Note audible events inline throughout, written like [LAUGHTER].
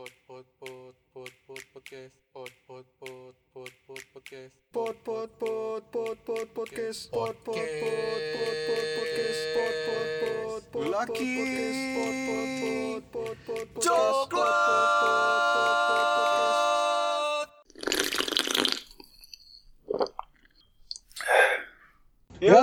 Pod pod pod pod pod podcast. Pod pod pod pod pod podcast. Pod pod pod pod pod podcast pod pod pod pod pod podcast pod pod pod pod Laki. pod pod pod pod pod podcast Coklat. Yo,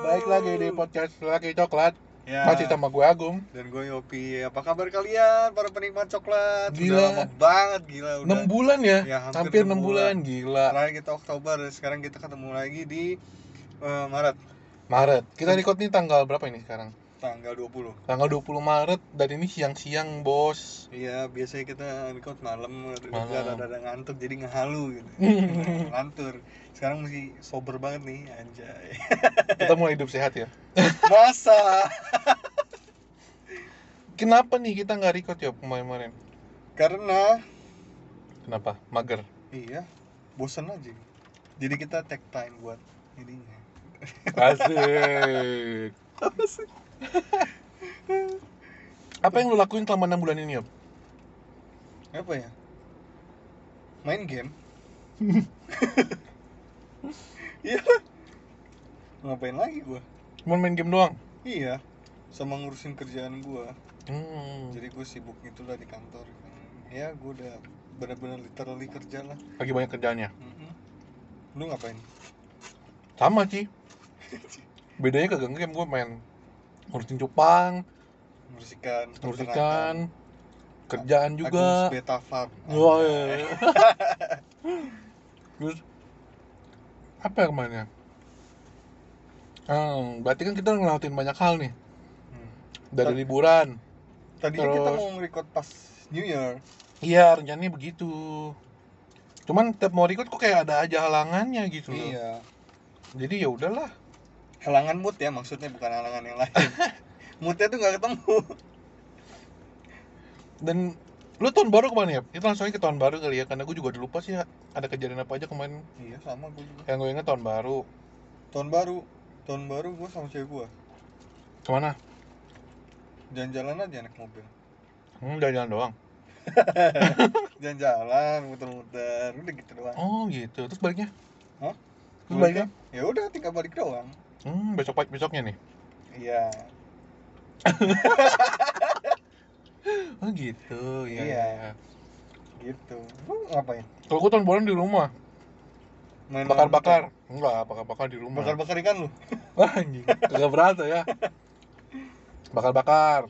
baik lagi di podcast lagi coklat. Ya. Masih sama gue Agung. Dan gue Yopi. Apa kabar kalian para penikmat coklat? Gila. Udah lama banget gila udah. 6 bulan ya? Ya, hampir hampir, enam 6 bulan. bulan. gila. Terakhir kita Oktober, sekarang kita ketemu lagi di eh, Maret Maret. Kita record nih tanggal berapa ini sekarang? tanggal 20. Tanggal 20 Maret dan ini siang-siang, Bos. Iya, biasanya kita record malam, Malam. ada ada ngantuk jadi ngehalu gitu. [LAUGHS] Ngantur. Sekarang masih sober banget nih, anjay. Kita mulai hidup sehat ya. Masa? Kenapa nih kita nggak record ya kemarin-kemarin? Karena Kenapa? Mager. iya, bosen aja. Jadi kita take time buat ininya. Asik. Apa yang lu lakuin selama 6 bulan ini, Yop? apa ya main game [LAUGHS] iya ngapain lagi gua Cuma main game doang? iya sama ngurusin kerjaan gua Hmm. jadi gue sibuk itulah di kantor ya gua udah benar-benar literally kerja lah Lagi banyak kerjaannya. Mhm. lu ngapain Sama sih. Bedanya kagak game gue main ngurusin cupang, ngurusikan ngurusikan kerjaan Agus juga. Beta Farm Wah, iya. [LAUGHS] Terus apa ya kemarin? Hmm, berarti kan kita ngelakuin banyak hal nih Hmm. dari liburan. tadinya kita Terus- mau nge-record pas New Year Iya, rencananya begitu. Cuman tiap mau record kok kayak ada aja halangannya gitu loh. iya Jadi ya udahlah. halangan mood ya maksudnya bukan halangan yang lain [LAUGHS] moodnya tuh nggak ketemu Dan lu tahun baru ke mana ya? Kita langsung aja ke tahun baru kali ya, karena gue juga udah lupa sih ada kejadian apa aja kemarin. iya sama gue juga Yang gue inget tahun baru. tahun baru tahun baru gue sama cewek gue Ke mana? jalan-jalan aja naik mobil Hmm, jalan-jalan doang. [LAUGHS] jalan-jalan muter-muter udah gitu doang Oh gitu. Terus baliknya? Hah? Terus baliknya? ya udah tinggal balik doang Hmm, besok besoknya nih. iya [LAUGHS] Oh gitu. Iya. Iya. iya. gitu lu ngapain Kalau gue tahun baru di rumah, main bakar-bakar. Enggak, bakar-bakar di rumah. bakar-bakar ikan lu [LAUGHS] Wah, anjing. Kagak berasa ya. Bakar-bakar.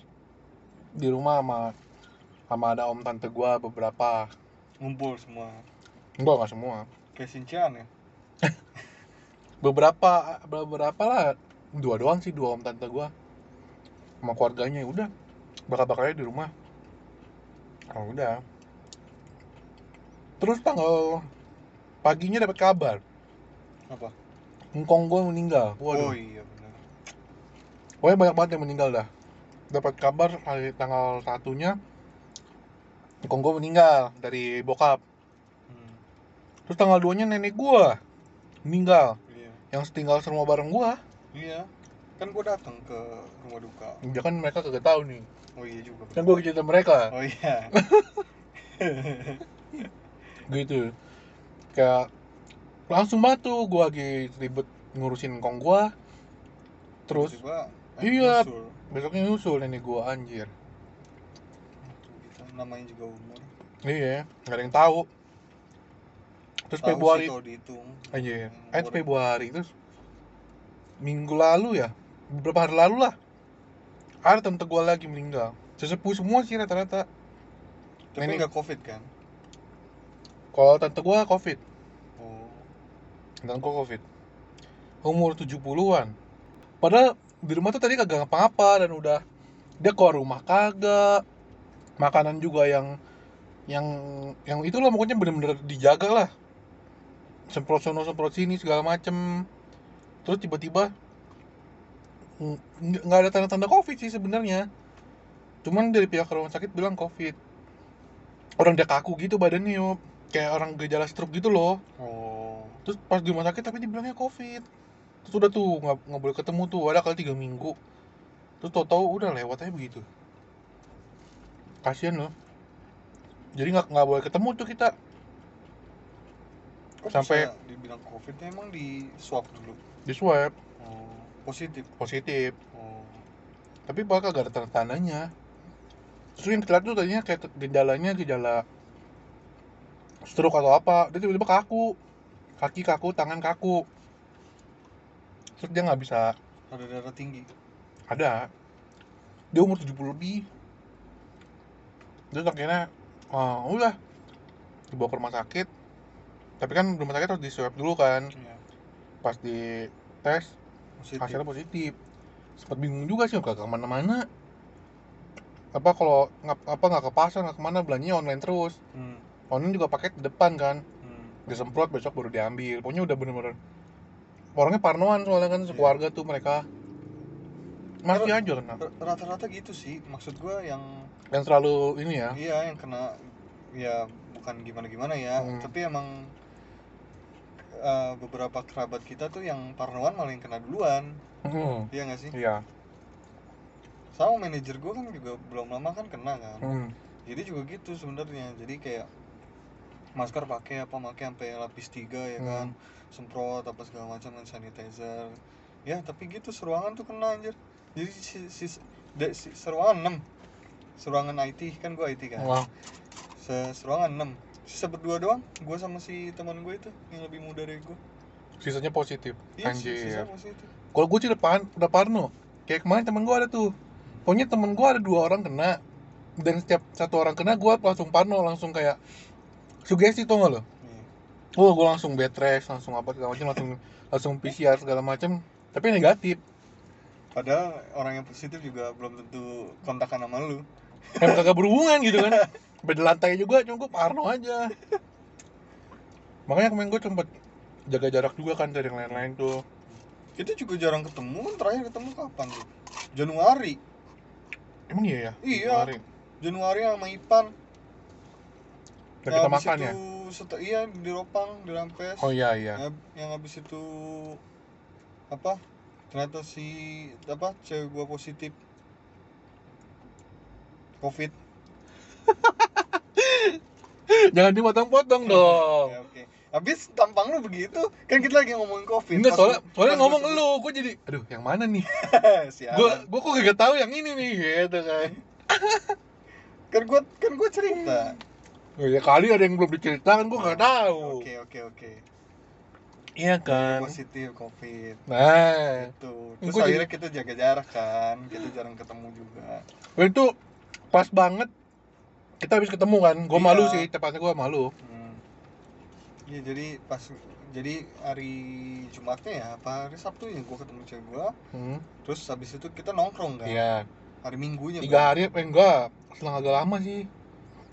Di rumah sama sama ada om tante gua beberapa. ngumpul semua Enggak, enggak semua. kayak sincian ya [LAUGHS] Beberapa beberapa lah. Dua doang sih, dua om tante gua. Sama keluarganya ya udah. Bakar-bakarnya di rumah. Oh, udah. Terus tanggal paginya dapat kabar, apa engkong gua meninggal. Waduh. oh iya benar Pokoknya banyak banget yang meninggal dah. Dapat kabar hari tanggal satunya Engkong gue meninggal dari bokap. hmm. Terus tanggal 2 nya nenek gua meninggal. iya Yang tinggal serumah bareng gua. iya kan gue datang ke rumah duka Ya kan mereka kagak tahu nih. oh iya juga Kan gua cerita mereka. oh iya [LAUGHS] Gitu. Kayak langsung batu gua lagi ribet ngurusin engkong gua. Terus Tiba-tiba, eh, Iya. nyusul. besoknya nyusul nenek gua anjir. Gitu. namanya juga umur Iya, nggak ada yang tahu. Terus Tahu Februari Hmm, eh. Februari terus minggu lalu ya, beberapa hari lalu lah. Ada tante gua lagi meninggal. Sesepuh semua sih rata-rata. tapi nggak covid kan Kalau tante gua Covid, gua Covid. Umur 70-an. Padahal di rumah tuh tadi kagak ngapa-ngapa dan udah dia keluar rumah kagak. Makanan juga yang yang yang itulah pokoknya bener-bener dijaga lah. Semprot sono semprot sini segala macem. Terus tiba-tiba ng- nggak ada tanda-tanda covid sih sebenarnya. Cuman dari pihak rumah sakit bilang covid. Orang dia kaku gitu badannya Yop. Kayak orang gejala stroke gitu loh. oh Terus pas di rumah sakit tapi dibilangnya covid. Terus udah tuh nggak nggak boleh ketemu tuh. Ada kali tiga minggu. Terus tau-tau udah lewat aja begitu. Kasian loh. jadi nggak nggak boleh ketemu tuh kita. Kok Sampai- bisa dibilang covid emang di swab dulu? Di swab. Oh positif? Positif. Oh. Tapi bakal gak ada tanda-tandanya. Terus yang kita lihat tuh tadinya kayak gejalanya gejala stroke atau apa dia tiba-tiba kaku kaki kaku tangan kaku. Terus dia nggak bisa ada darah tinggi. Ada. Dia umur 70 lebih. Terus akhirnya oh, udah. Dibawa ke rumah sakit. Tapi kan rumah sakit harus di swab dulu kan. Ya pas di tes positif. hasilnya positif. Sempat bingung juga sih nggak ke mana-mana apa kalau nggak apa nggak ke pasar nggak ke mana belanjanya online terus. Hmm. online juga paket di depan kan. Disemprot besok baru diambil. Pokoknya udah bener-bener orangnya parnoan soalnya kan sekeluarga tuh mereka. Masih Kalau- aja kena. rata-rata gitu sih maksud gua yang yang selalu ini ya? Iya yang kena ya bukan gimana-gimana ya Hmm. tapi emang eh, beberapa kerabat kita tuh yang parnoan malah yang kena duluan. Hmm, iya nggak sih? Iya. Sama manajer gua kan juga belum lama kan kena kan. Hmm, jadi juga gitu sebenarnya jadi kayak masker pakai apa pakai sampai lapis tiga ya kan. Hmm. semprot apa segala macam dan sanitizer. Ya tapi gitu seruangan tuh kena anjir. Jadi si, si, da- si- seruangan 6 seruangan IT kan gua IT kan. Wah. Se- seruangan 6 sisa berdua doang gua sama si teman gue itu yang lebih muda dari gua. Sisanya positif iya si- sisa anjir positif. Kalau gue sih depan udah parno kayak kemarin temen gue ada tuh. Pokoknya temen gue ada dua orang kena. Dan setiap satu orang kena gue langsung parno langsung kayak sugesti tau gak lo? Iya. oh gue langsung bed rest langsung apa segala macam langsung langsung PCR segala macam tapi negatif. Padahal orang yang positif juga belum tentu kontakan sama lu. Emang kagak berhubungan gitu kan. Beda lantai juga cuma gue parno aja. Makanya kemarin gue sempet jaga jarak juga kan dari yang lain-lain tuh. Kita juga jarang ketemu kan terakhir ketemu kapan tuh? Januari. Emang iya ya? Iya. Kemarin. Januari sama Ipan dan kita makan itu ya seta- iya di Ropang di Rampes oh iya iya yang, yang habis itu apa ternyata si apa cewek gua positif covid [LAUGHS] jangan dipotong-potong dong Oke, oke. Habis tampang lu begitu, kan kita lagi ngomongin covid. Enggak, soalnya, gua- soalnya pas gua ngomong lu, gue jadi, aduh, yang mana nih? [LAUGHS] Gue, gue kok gak tahu yang ini nih, gitu kan? kan gua kan gua cerita. Oh, ya kali ada yang belum diceritakan, gue gak tahu. Oke oke oke. Iya kan? Positif covid. Nah, Tuh. Terus Gua jadi- akhirnya kita jaga jarak kan, kita jarang ketemu juga. itu pas banget. Kita habis ketemu kan, gue Iya. malu sih, tepatnya gue malu. Hmm. Iya jadi pas jadi hari Jumatnya ya, apa hari Sabtu ya gua ketemu cewek gua, Hmm, terus habis itu kita nongkrong kan. iya. Hari Minggunya. Tiga hari, eh enggak, selang agak lama sih.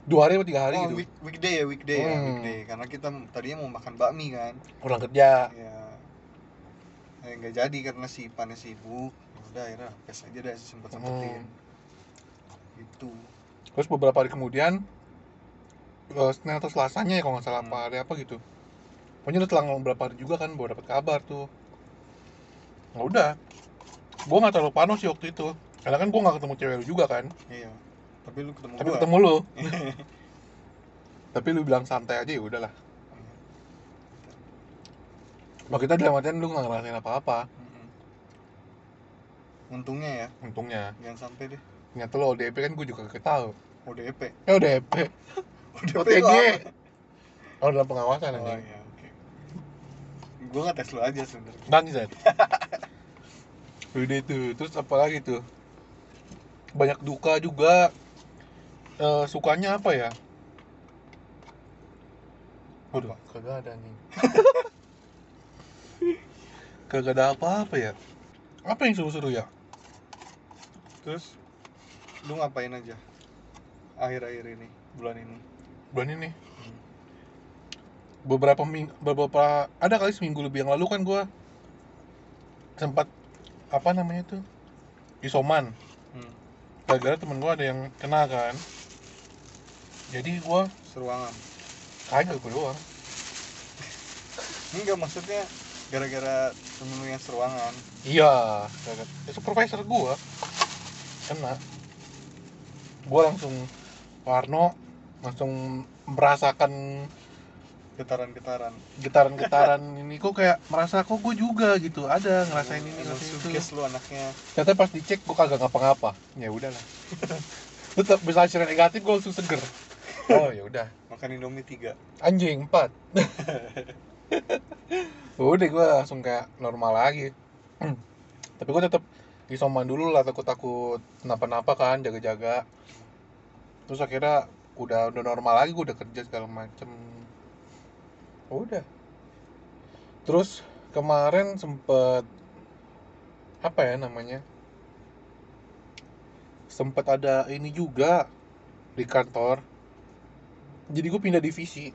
Dua hari atau tiga hari oh, gitu. week, weekday ya, weekday ya, Hmm. weekday. Karena kita tadinya mau makan bakmi kan. Pulang kerja. ya eh, nggak jadi karena si Ipannya sibuk Ya udah akhirnya pes aja deh sempet sempetin Hmm. itu Terus beberapa hari kemudian, eh, Senin atau Selasanya ya kalau nggak salah Hmm. apa hari apa gitu. Pokoknya udah selang beberapa hari juga kan baru dapat kabar tuh. Nah udah, gue nggak terlalu panas sih waktu itu. Karena kan gue nggak ketemu cewek lu juga kan. iya tapi lu ketemu Tapi gua ketemu lu. [LAUGHS] Tapi lu bilang santai aja ya udahlah. Kalau kita dalam artian lu nggak ngerasain apa-apa. Mm-mm. untungnya ya Untungnya. jangan sampai deh Ternyata lo ODP kan gue juga kagak tahu. ODP Eh ODP. ODP OTG. Oh dalam pengawasan oh anjing. iya oke gua nggak tes lu aja sebenernya Bangsat. [LAUGHS] Udah itu, terus apa lagi tuh? Banyak duka juga. Eh, sukanya apa ya? Waduh, kagak ada nih. [LAUGHS] kagak ada apa-apa ya. Apa yang seru-seru ya? terus lu ngapain aja akhir-akhir ini bulan ini Bulan ini. Hmm. Beberapa ming beberapa ada kali seminggu lebih yang lalu kan gua sempat apa namanya tuh isoman hmm. gara-gara temen gua ada yang kena kan jadi gua seruangan. Kagak gua doang. Enggak maksudnya gara-gara temen lu yang seruangan. Iya. Kagak ya, supervisor gua. Kena. Gua langsung Warno langsung merasakan getaran-getaran. getaran-getaran [LAUGHS] ini. Kok kayak merasa kok gue juga gitu? Ada ngerasain ini ngerasain itu. lu anaknya. Ternyata pas dicek gue kagak ngapa-ngapa. Ya udahlah. [LAUGHS] Tetap bisa hasilnya negatif gue langsung seger oh ya udah. Makan indomie tiga. Anjing empat. [LAUGHS] Udah gue langsung kayak normal lagi. [CLEARS THROAT] Tapi gue tetap isoman dulu lah takut takut kenapa-napa kan jaga-jaga. Terus akhirnya udah udah normal lagi gue udah kerja segala macem. Udah. Terus kemarin sempet apa ya namanya? Sempet ada ini juga di kantor jadi gue pindah divisi.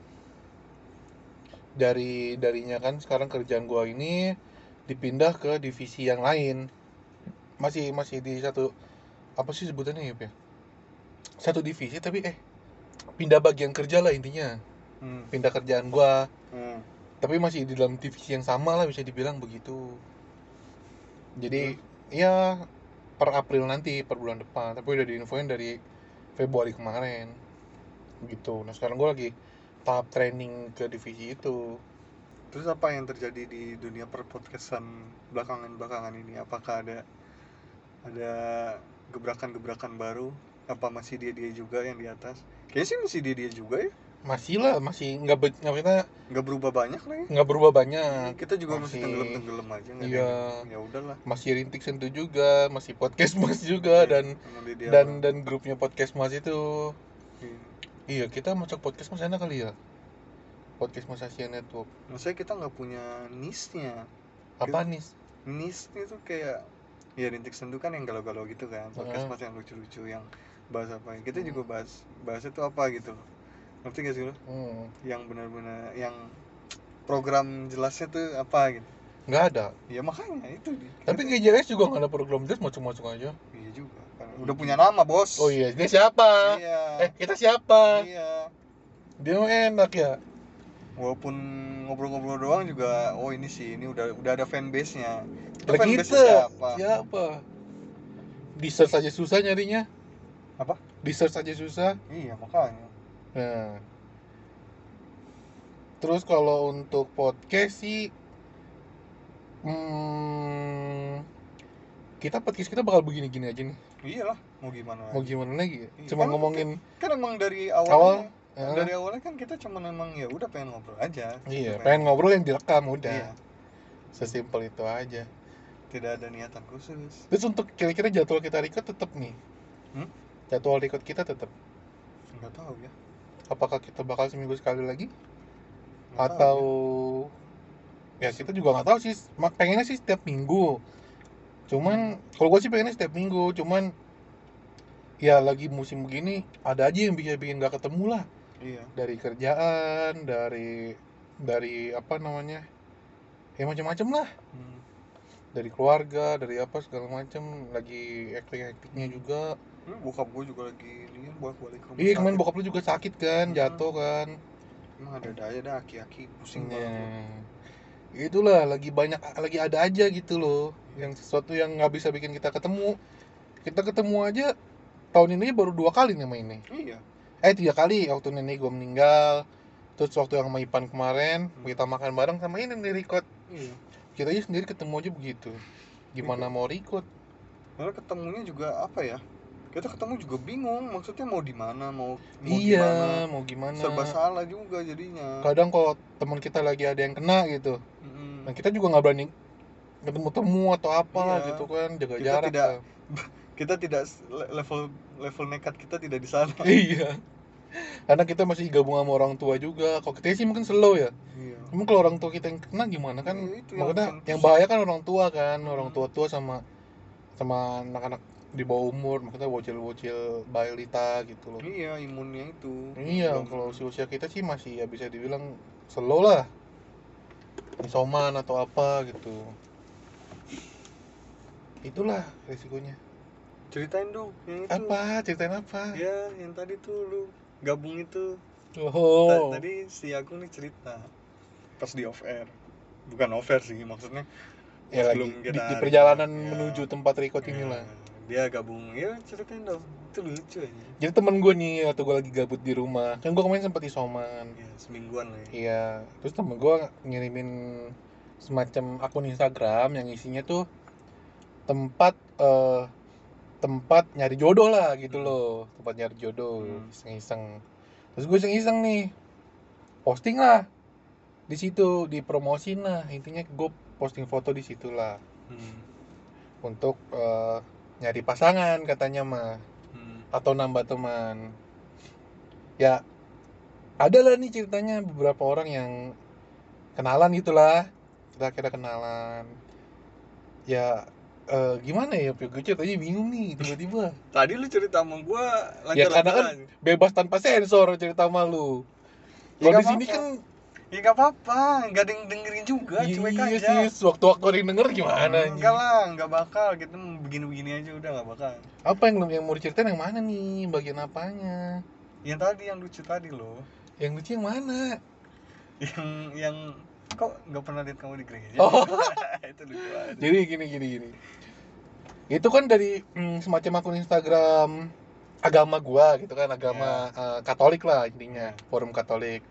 Dari darinya kan sekarang kerjaan gua ini dipindah ke divisi yang lain. Masih masih di satu apa sih sebutannya ya? Satu divisi tapi eh pindah bagian kerja lah intinya. Hmm. pindah kerjaan gua. Hmm. tapi masih di dalam divisi yang sama lah bisa dibilang begitu. Jadi ya per April nanti per bulan depan. Tapi udah diinfoin dari Februari kemarin gitu. Nah sekarang gua lagi tahap training ke divisi itu. Terus apa yang terjadi di dunia perpodcastan belakangan-belakangan ini? Apakah ada ada gebrakan-gebrakan baru? Apa masih dia dia juga yang di atas? Kayaknya sih masih dia dia juga ya. Masih lah masih nggak be- nggak maksudnya nggak berubah banyak lah ya. nggak berubah banyak. Kita juga masih, masih- tenggelam tenggelam aja nggak Iya. ya udahlah. Masih rintik sentuh juga masih podcast mas juga dan dia dan apa? dan grupnya podcast mas itu. Iya. Iya kita masuk podcast mas enak kali ya? Podcast mas Asia Network. Maksudnya kita nggak punya niche-nya. Apa nih niche? Itu kayak ya rintik sendu kan yang galau-galau gitu kan. Podcast mas yang lucu-lucu yang bahas apa. Kita Hmm. juga bahas bahas itu apa gitu loh. Ngerti gak sih lo? Hmm, yang benar-benar yang program jelasnya tuh apa gitu. Nggak ada. Ya makanya itu tapi GJS juga nggak ada program jelas macam-macam aja. Iya juga udah punya nama bos. Oh iya ini siapa? Iya. Eh kita siapa? Iya. Dia enak ya. Walaupun ngobrol-ngobrol doang juga oh ini sih ini udah udah ada fanbase nya Lah kita. siapa? Di search aja susah nyarinya. Apa? di search aja susah. Iya makanya. Nah. Terus kalau untuk podcast sih hmm, kita podcast kita bakal begini-gini aja nih. iyalah mau gimana Mau gimana lagi? ya? Iya, Cuma kan ngomongin kan emang dari awal awalnya eh, dari awalnya kan kita cuma emang ya udah pengen ngobrol aja iya, Pengen- pengen ngobrol yang direkam udah. iya Sesimpel itu aja. tidak ada niatan khusus Terus untuk kira-kira jadwal kita record tetap nih. Hmm? Jadwal record kita tetap. nggak tahu ya Apakah kita bakal seminggu sekali lagi Nggak atau tahu ya kita juga nggak tahu sih. Pengennya sih setiap minggu. Cuman kalau gue sih pengennya setiap minggu. Cuman ya lagi musim begini ada aja yang bikin bikin nggak ketemu lah ya. iya dari kerjaan dari dari apa namanya ya macam-macam lah Hmm. dari keluarga dari apa segala macam lagi hektik hektiknya juga Hmm, bokap gue juga lagi ini kan bolak balik rumah iya kemarin bokap lu juga sakit kan Hmm. jatuh kan emang ada ada aja dah aki-aki pusing banget. Nah, itulah lagi banyak lagi ada aja gitu loh. Yang sesuatu yang nggak bisa bikin kita ketemu. Kita ketemu aja tahun ini baru dua kali nih main ini. Iya. Eh tiga kali. Waktu nenek gue meninggal. Terus waktu yang sama Ipan kemarin Hmm. kita makan bareng sama ini nih record iya. Kita aja sendiri ketemu aja begitu. Gimana mau record karena ketemunya juga apa ya kita ketemu juga bingung maksudnya mau di mana mau mau iya gimana mau gimana. Serba salah juga jadinya. Kadang kalau teman kita lagi ada yang kena gitu Mm-mm. nah kita juga nggak berani ketemu temu atau apa Iya. gitu kan jaga Kita jarak tidak- lah. [LAUGHS] kita tidak level level nekat kita tidak di sana. [LAUGHS] Iya. Karena kita masih gabung sama orang tua juga. Kalau kita sih mungkin slow ya. Iya. Emang kalau orang tua kita yang kena gimana kan? Iya, itu yang yang bahaya kan orang tua kan orang tua tua sama sama anak-anak di bawah umur maksudnya bocil-bocil balita gitu loh. Iya imunnya itu. Iya Belum- kalau usia usia kita sih masih ya bisa dibilang slow lah. Isoman atau apa gitu. Itulah resikonya ceritain dong yang itu. Apa? Ceritain apa? Ya yang tadi tuh lu gabung itu. Oh. Tadi si Agung nih cerita. Pas di off air. Bukan off air sih maksudnya ya lagi di, di perjalanan ya, menuju tempat record ya, inilah dia gabung ya ceritain dong itu lucu aja. Jadi temen gue nih waktu gue lagi gabut di rumah. Kan gue kemarin sempat isoman. Ya semingguan lah ya. Iya terus temen gue ngirimin semacam akun Instagram yang isinya tuh tempat eh, tempat nyari jodoh lah gitu Hmm. loh. Tempat nyari jodoh Hmm. iseng-iseng. Terus gue iseng-iseng nih posting lah di situ dipromosin lah. Intinya gue posting foto di situ lah. Hmm. untuk eh, nyari pasangan katanya mah. Hmm. atau nambah teman. Ya ada lah nih ceritanya beberapa orang yang kenalan gitulah. Kita kira kenalan. Ya eh, gimana ya gue ceritanya bingung nih tiba-tiba. [LAUGHS] Tadi lu cerita sama Ya, lancar karena kan bebas tanpa sensor cerita sama lu. Ya, kalau nggak di sini kan ya nggak apa-apa. Nggak ada yang dengerin juga cuek iya aja. sih waktu-waktu ada yang denger gimana anjing? enggak lah nggak bakal. Kita begini-begini aja udah nggak bakal. Apa yang yang mau diceritain yang mana nih? Bagian apanya? Yang tadi yang lucu tadi loh. Yang lucu yang mana? Yang yang kok nggak pernah lihat kamu di gereja? Oh. [LAUGHS] itu lucu banget. Jadi gini gini gini. Itu kan dari mm, semacam akun Instagram agama gua gitu kan agama eh, Katolik lah intinya Ya. forum Katolik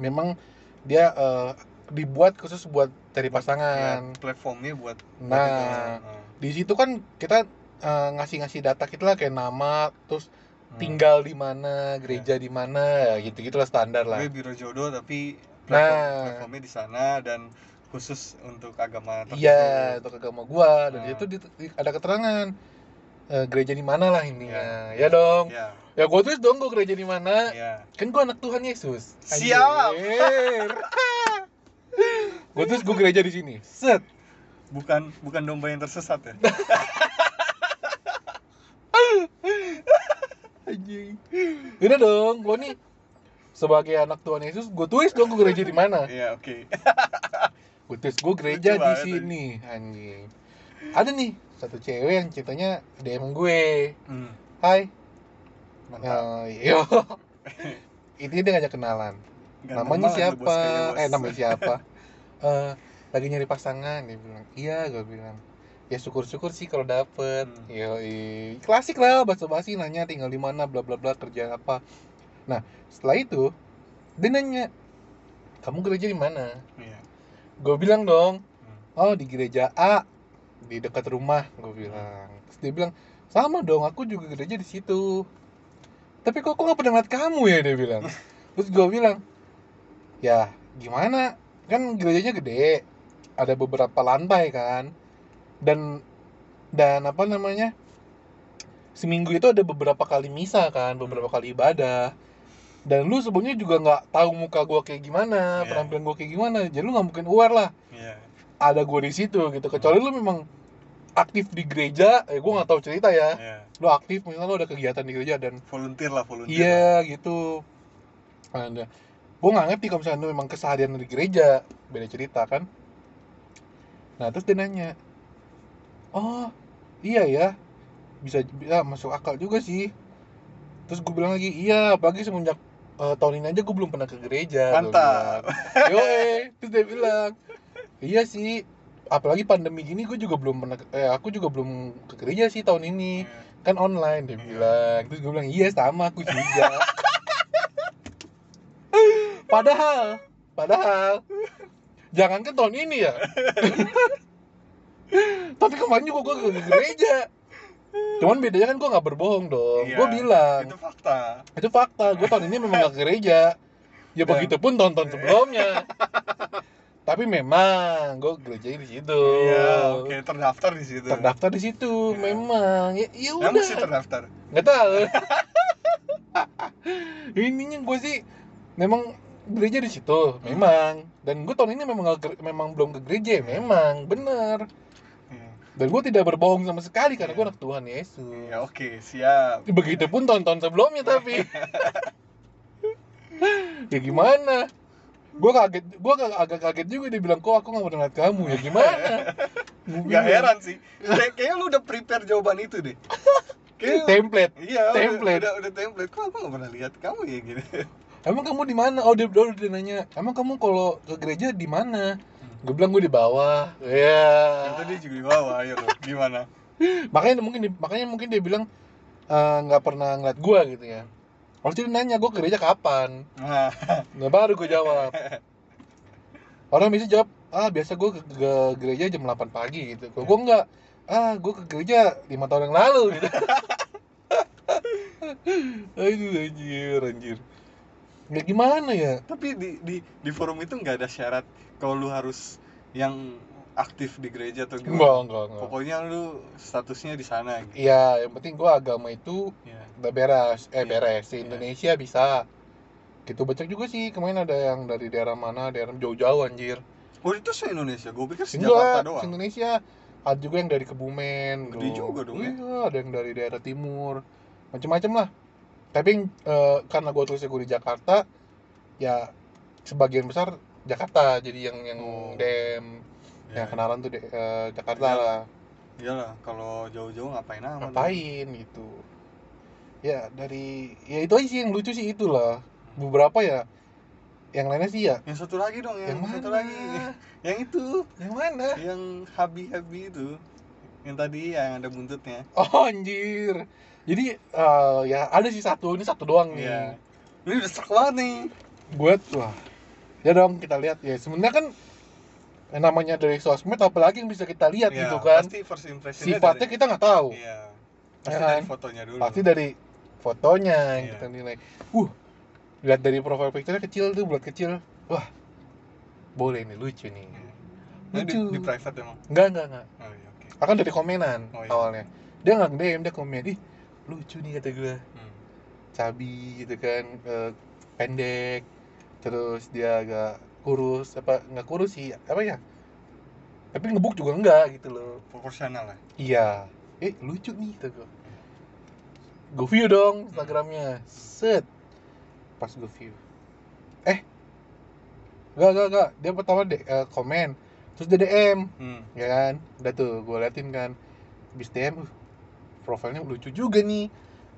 memang dia eh, dibuat khusus buat cari pasangan Ya, platformnya buat Nah. itu. Nah. di situ kan kita eh, ngasih-ngasih data kita lah kayak nama terus Hmm. tinggal di mana gereja di mana ya gitu gitulah standar lah Gue biro jodoh tapi platform, Nah. platformnya di sana dan khusus untuk agama tertentu. Iya, untuk agama gua dan Nah. itu di- ada keterangan eh, gereja di mana lah intinya. Ya, dong. Ya, Ya gua tulis dong gua gereja di mana. ya. Kan gua anak Tuhan Yesus. Siap. Anjir. [LAUGHS] gua tulis gua gereja di sini. Set. Bukan bukan domba yang tersesat ya. [LAUGHS] Anjing. Udah dong, gua nih sebagai anak Tuhan Yesus, gua tulis dong gua gereja di mana. Iya, oke. [LAUGHS] Gua tulis gua gereja Lucu di sini, anjing. Ada nih satu cewek yang ceritanya DM gue. Hmm, Hai, mantap. Eh, [LAUGHS] yo. Ini dia ngajak kenalan. Ganteng namanya siapa? Eh, namanya siapa? [LAUGHS] Eh, lagi nyari pasangan dia bilang. Iya, gue bilang. Ya syukur-syukur sih kalau dapet. Hmm. Yo, klasik lah basa-basi nanya tinggal di mana bla bla bla kerja apa. Nah, setelah itu dia nanya, "Kamu gereja di mana?" Iya. Gue bilang dong, Hmm. "Oh, di gereja A di dekat rumah." Gue bilang. Terus dia bilang, "Sama dong, aku juga gereja di situ." Tapi kok aku nggak pernah ngeliat kamu ya dia bilang. Terus gue bilang, "Ya, gimana? Kan gerejanya gede. Ada beberapa lantai kan. Dan dan apa namanya? Seminggu itu ada beberapa kali misa kan, beberapa kali ibadah. Dan lu sebelumnya juga nggak tahu muka gua kayak gimana, Iya. penampilan gua kayak gimana. Jadi lu nggak mungkin aware lah Iya. ada gue di situ gitu kecuali lu memang aktif di gereja eh gue nggak tahu cerita ya. Iya. lu aktif misalnya lu ada kegiatan di gereja dan Volunteer lah, volunteer. iya gitu. Ada. Gue nggak ngerti kalau misalnya lu memang keseharian di gereja beda cerita kan. Nah terus dia nanya oh iya ya bisa bisa masuk akal juga sih. Terus gue bilang lagi iya apalagi semenjak eh, tahun ini aja gue belum pernah ke gereja. Mantap. Yoi, terus dia bilang iya sih apalagi pandemi gini gue juga belum pernah eh aku juga belum ke gereja sih tahun ini Iya. kan online dia Iya. bilang terus gue bilang iya sama aku juga [LAUGHS] padahal padahal jangankan tahun ini ya [LAUGHS] tapi kemarin juga gue ke gereja cuman bedanya kan gue nggak berbohong dong Iya, gue bilang Itu fakta. itu fakta gue tahun ini memang gak ke gereja ya Ya. begitu pun tahun-tahun sebelumnya [LAUGHS] tapi memang gue gereja di situ Iya, oke, terdaftar di situ. terdaftar di situ Ya. memang ya, ya Emang udah sih terdaftar. nggak tahu [LAUGHS] ininya gue sih memang gereja di situ memang dan gue tahun ini memang memang belum ke gereja memang bener Iya. dan gue tidak berbohong sama sekali karena Iya. gue anak Tuhan Yesus Iya, oke, siap. Begitupun tahun-tahun sebelumnya tapi. [LAUGHS] ya gimana? Gue kaget, gue agak kaget juga dia bilang kok aku nggak pernah lihat kamu ya gimana? Gua Gak bingung. heran sih. Kayak kayaknya lu udah prepare jawaban itu deh. Kayaknya Template. Iya, udah- Template. Udah, udah, template. Kok aku gak pernah lihat kamu ya gitu. [LAUGHS] Emang kamu di mana? Oh dia udah dia nanya. Emang kamu kalau ke gereja di mana? Gue bilang gue di bawah. Ya. Itu dia juga di bawah, ayo lo. Gimana? [LAUGHS] Makanya mungkin makanya mungkin dia bilang eh, nggak pernah ngeliat gua gitu ya Lalu dia nanya gue ke gereja kapan? Nah, Nah baru gue jawab. Orang biasa jawab Ah biasa gue ke, ke gereja jam 8 pagi gitu. Gue enggak Ah gue ke gereja 5 tahun yang lalu gitu. [LAUGHS] Aduh anjir anjir. Ya gimana ya? Tapi di di di forum itu nggak ada syarat kalau lu harus yang aktif di gereja atau Enggak gimana. enggak enggak Pokoknya lu statusnya di sana gitu. Iya yang penting gue agama itu Ya. udah beres Eh Iya. beres Di Iya. Indonesia bisa Gitu banyak juga sih Kemarin ada yang dari daerah mana Daerah jauh-jauh anjir Oh itu se Indonesia, gue pikir se Enggak, Jakarta doang. Indonesia ada juga yang dari Kebumen, Gede juga dong, ya. Iya, ada yang dari daerah timur, macam-macam lah. Tapi eh, karena gue tulisnya gue di Jakarta, ya sebagian besar Jakarta, jadi yang yang Oh. dem, Ya, yang kenalan tuh de- eh, Jakarta Iya. lah. Iyalah, kalau jauh-jauh ngapain amat. Ngapain gitu? Ya dari, ya itu aja sih yang lucu sih itulah. Beberapa ya, yang lainnya sih ya. Yang satu lagi dong, yang, Yang mana? satu lagi. [LAUGHS] Yang itu, Yang mana? yang habi-habi itu. Yang tadi yang ada buntutnya. Oh anjir. Jadi eh, ya ada sih satu, ini satu doang nih. Iya. Ini udah banget nih. buat wah ya dong kita lihat ya sebenarnya kan yang namanya dari sosmed apalagi yang bisa kita lihat Iya, gitu kan Pasti first impression sifatnya kita nggak tahu Iya. Pasti Ya dari kan? fotonya dulu. pasti dari fotonya yang Iya. kita nilai uh lihat dari profile picture kecil tuh buat kecil wah boleh nih lucu nih Nah, di, lucu di private emang. enggak enggak enggak Oh iya, oke. akan dari komenan Oh, iya. awalnya dia nggak DM dia komen ih lucu nih kata gue Hmm. cabi gitu kan eh, pendek terus dia agak kurus apa nggak kurus sih apa ya tapi ngebuk juga enggak gitu loh Proporsional lah. iya eh lucu nih kata gue gue view dong instagramnya set pas gue view eh Gak, gak, gak. Dia pertama de eh, komen, terus dia DM, Hmm. ya kan? Udah tuh, gue liatin kan. Habis DM, uh, profilnya lucu juga nih.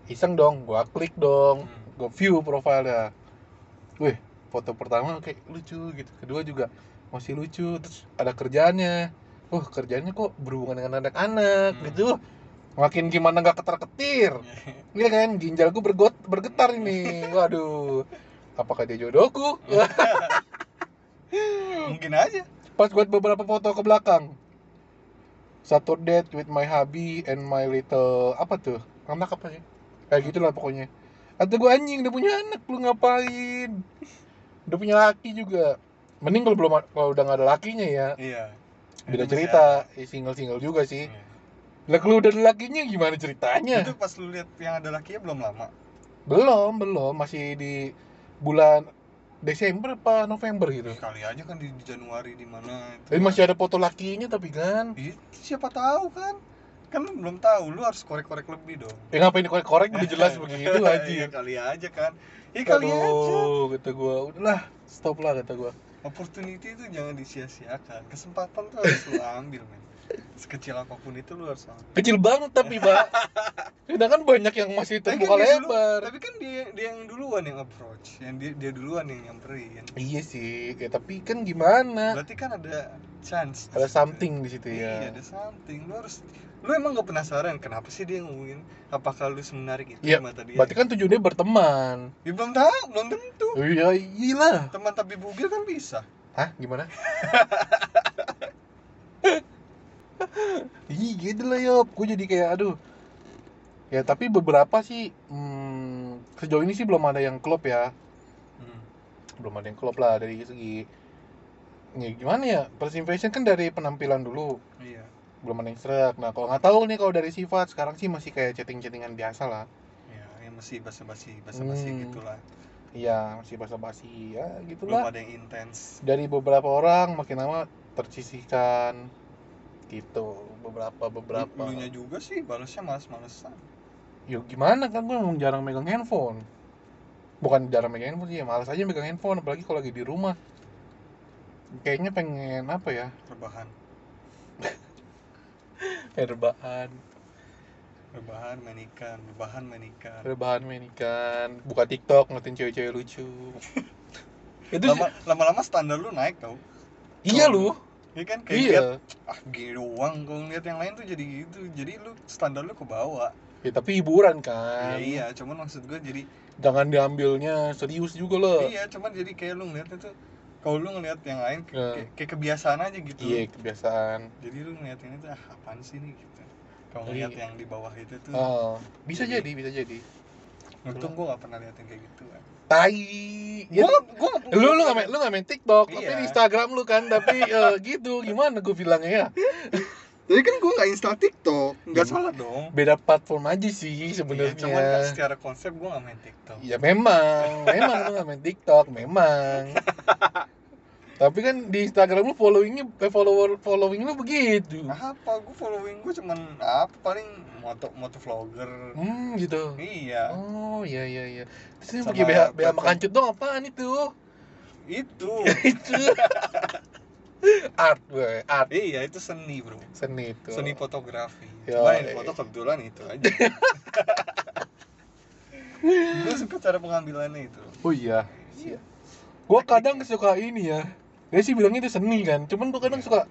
Iseng dong, gue klik dong, Hmm. gue view profilnya. Wih, foto pertama kayak lucu gitu. Kedua juga masih lucu, terus ada kerjaannya. Uh, kerjanya kok berhubungan dengan anak-anak Hmm. gitu. Makin gimana nggak ketar-ketir. [LAUGHS] Iya kan, ginjal gue bergot, bergetar ini. Waduh, apakah dia jodohku? [LAUGHS] Mungkin aja. Pas buat beberapa foto ke belakang. Saturday with my hubby and my little apa tuh? Anak apa sih? Kayak gitu lah pokoknya. Atau gue anjing udah punya anak lu ngapain? Udah punya laki juga. Mending kalau belum kalau udah gak ada lakinya ya. Iya. Beda cerita, single single juga sih. Iya. Lah kalau udah ada lakinya gimana ceritanya? Itu pas lu lihat yang ada lakinya belum lama. Belum, belum, masih di bulan Desember apa November gitu. Kali aja kan di, di Januari di mana itu. Tapi masih ada foto lakinya tapi kan. Iya, siapa tahu kan? Kan lu belum tahu, lu harus korek-korek lebih dong. Ya ngapain dikorek-korek udah jelas begitu [LAUGHS] Iya, anjir. kali aja kan. Ya kali aja. Kata gua, udahlah, stop lah kata gua. Opportunity itu jangan disia-siakan. Kesempatan tuh harus lu ambil, men. Sekecil apa pun itu lu harus. Kecil banget tapi, Pak. Sedangkan banyak yang masih Tapi terbuka dulu- lebar. tapi kan dia dia yang duluan yang approach, yang dia dia duluan yang nyamperin. Iya sih, ya, tapi kan gimana? Berarti kan ada chance. Ada situ. something di situ Iya, ya. ada something. Lu harus lu emang gak penasaran kenapa sih dia ngomongin apakah lu semenarik itu Iya, di mata dia? Berarti kan tujuannya berteman. Ya, belum tahu, belum tentu. Iya, iya. Teman tapi bugil kan bisa. Hah, gimana? [LAUGHS] Ih, gitu lah Yop. Gue jadi kayak aduh. Ya tapi beberapa sih hmm, sejauh ini sih belum ada yang klop ya. Hmm. Belum ada yang klop lah dari segi ya gimana ya first impression kan dari penampilan dulu Iya. belum ada yang serak nah kalau nggak tahu nih kalau dari sifat sekarang sih masih kayak chatting chattingan biasa lah Ya, yang masih basa-basi, basa-basi Hmm. gitulah. iya masih basa-basi ya Belum gitulah ada yang intens. dari beberapa orang makin lama tersisihkan gitu beberapa beberapa Lu nya juga sih balasnya males-malesan. ya gimana kan gue memang jarang megang handphone bukan jarang megang handphone sih ya malas aja megang handphone apalagi kalau lagi di rumah kayaknya pengen apa ya Rebahan. [LAUGHS] rebahan Rebahan main ikan, rebahan main ikan. rebahan main ikan buka tiktok ngeliatin cewek-cewek lucu [LAUGHS] itu lama-lama standar lu naik tau. iya lu Iya kan kayak iya liat, ah gini doang kalau ngeliat yang lain tuh jadi gitu. Jadi lu standar lu ke bawah. ya tapi hiburan kan iya, cuman maksud gue jadi jangan diambilnya serius juga loh iya, cuman jadi kayak lu ngeliatnya tuh kalau lu ngeliat yang lain kayak, Ya. kayak, kayak kebiasaan aja gitu. iya kebiasaan Jadi lu ngeliat ini tuh ah apaan sih nih gitu. Kalau Iya. ngeliat yang di bawah itu tuh oh, bisa Jadi- jadi bisa jadi untung gua gak pernah liat yang kayak gitu kan. Tai ya, Gua gua lu lu nggak main lu nggak main TikTok tapi Iya. di Instagram lu kan tapi [LAUGHS] eh, gitu gimana gue bilangnya ya [LAUGHS] Jadi kan gua gak install TikTok, nggak Hmm. salah dong. beda platform aja sih Iya, sebenarnya cuman kan secara konsep gua gak main TikTok. Ya memang, memang lu nggak main TikTok, memang. [LAUGHS] Tapi kan di Instagram lu followingnya, eh, follower following lu begitu. Apa gua following gua cuman apa paling moto moto vlogger. Hmm gitu. Iya, Oh iya iya iya. Terus pakai BH, BH platform. makancut dong apaan itu? itu. [LAUGHS] itu. art, gue, art iya, itu seni, Bro. seni itu. Seni fotografi. Yo, Cuma yang eh. foto kebetulan itu aja. [LAUGHS] gua suka cara pengambilannya itu. Oh iya. Iya. Gua kadang suka ini ya. Dia sih bilangnya itu seni kan. Cuman gua kadang suka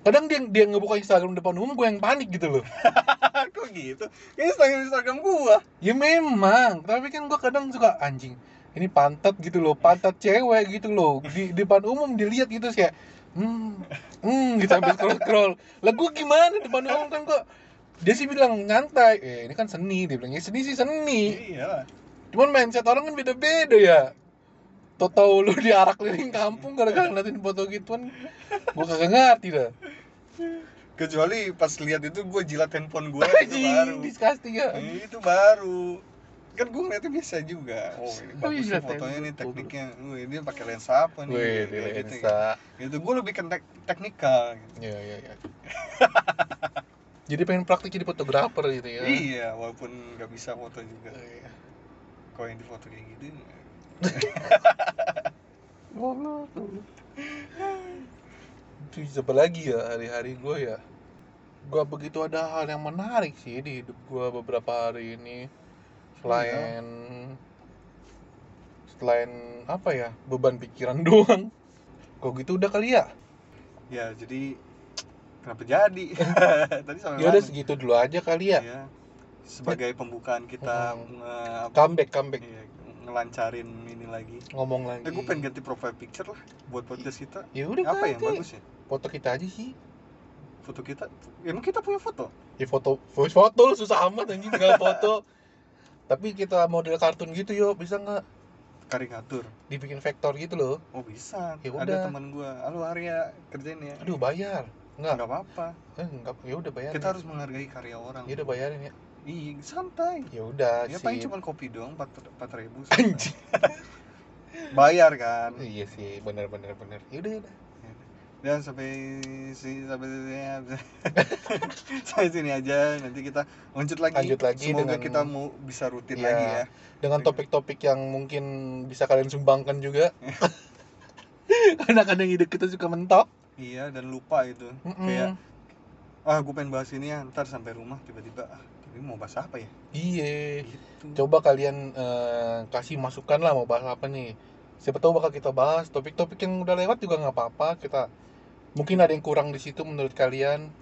kadang dia dia ngebuka Instagram depan umum gue yang panik gitu loh. [LAUGHS] Kok gitu? Kayak Instagram Instagram gua. Ya memang, tapi kan gua kadang suka anjing. Ini pantat gitu loh, pantat cewek gitu loh. Di, di depan umum dilihat gitu sih kayak hmm, hmm gitu sambil scroll scroll. Lah gua gimana depan umum kan gua dia sih bilang nyantai. Eh, ini kan seni, dia bilangnya seni sih seni. Iya. Cuman mindset orang kan beda-beda ya. Tau-tau lu diarak keliling kampung gara-gara ngeliatin foto gituan. Gua kagak ngerti dah. Kecuali pas lihat itu gua jilat handphone gua [LAUGHS] itu baru. Disgusting ya. Eh, itu baru. Kan gua ngeliatnya biasa juga. Oh, ini Oh, bagus iya, nih fotonya nih tekniknya. Wih, dia pakai lensa apa nih? Wih, di Kayak gitu, lensa. Itu gua lebih ke tek teknikal gitu. Iya, iya, iya. Jadi pengen praktik jadi fotografer gitu ya. Iya, walaupun nggak bisa foto juga. Iya. Kalau yang di foto kayak gitu Goblok. Itu siapa lagi ya hari-hari gue ya? Gua begitu ada hal yang menarik sih di hidup gua beberapa hari ini. Selain selain apa ya? Beban pikiran [LAUGHS] doang. Kok gitu udah kali ya? ya jadi kenapa jadi? [LAUGHS] Tadi sampai Ya udah segitu dulu aja kali ya. Ya, sebagai pembukaan kita Hmm. apa- Comeback, comeback. iya, ngelancarin ini lagi. Ngomong lagi. Eh, gue pengen ganti profile picture lah buat podcast kita. Ya udah Apa yang ganti. bagus ya? Foto kita aja sih. Foto kita. Emang kita punya foto? Ya foto, voice foto lu susah amat anjing tinggal foto. Tapi kita model kartun gitu yo, bisa nggak Karikatur. dibikin vektor gitu loh? Oh bisa. Ya Ada udah. teman gua. Halo Arya, kerjain ya. Aduh bayar. Enggak. Nggak apa-apa. Eh, enggak. Ya udah bayar. Kita harus menghargai karya orang. Ya udah bayarin ya. Iya, santai. Ya udah Ya sih. paling cuma kopi doang, empat empat ribu. Anjing. [LAUGHS] Bayar kan. Iya sih, benar benar benar. Ya udah ya udah. Dan sampai si sampai [LAUGHS] sampai sini aja. Nanti kita lanjut lagi. Lanjut lagi Semoga dengan- kita mau bisa rutin Iya. lagi ya. Dengan topik-topik yang mungkin bisa kalian sumbangkan juga. [LAUGHS] Karena kadang ide kita suka mentok. Iya dan lupa itu. Mm-mm. Kayak ah gue pengen bahas ini ya. Ntar sampai rumah tiba-tiba tapi mau bahas apa ya? Iya. Gitu. Coba kalian eh, kasih masukan lah mau bahas apa nih. Siapa tahu bakal kita bahas topik-topik yang udah lewat juga nggak apa-apa. Kita mungkin ada yang kurang di situ menurut kalian.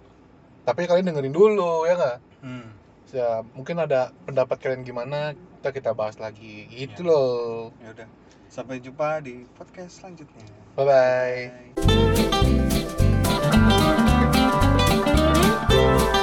Tapi kalian dengerin dulu ya nggak? Hmm. Ya, mungkin ada pendapat kalian gimana kita kita bahas lagi gitu Ya. loh. Ya udah. Sampai jumpa di podcast selanjutnya. Bye bye. Bye.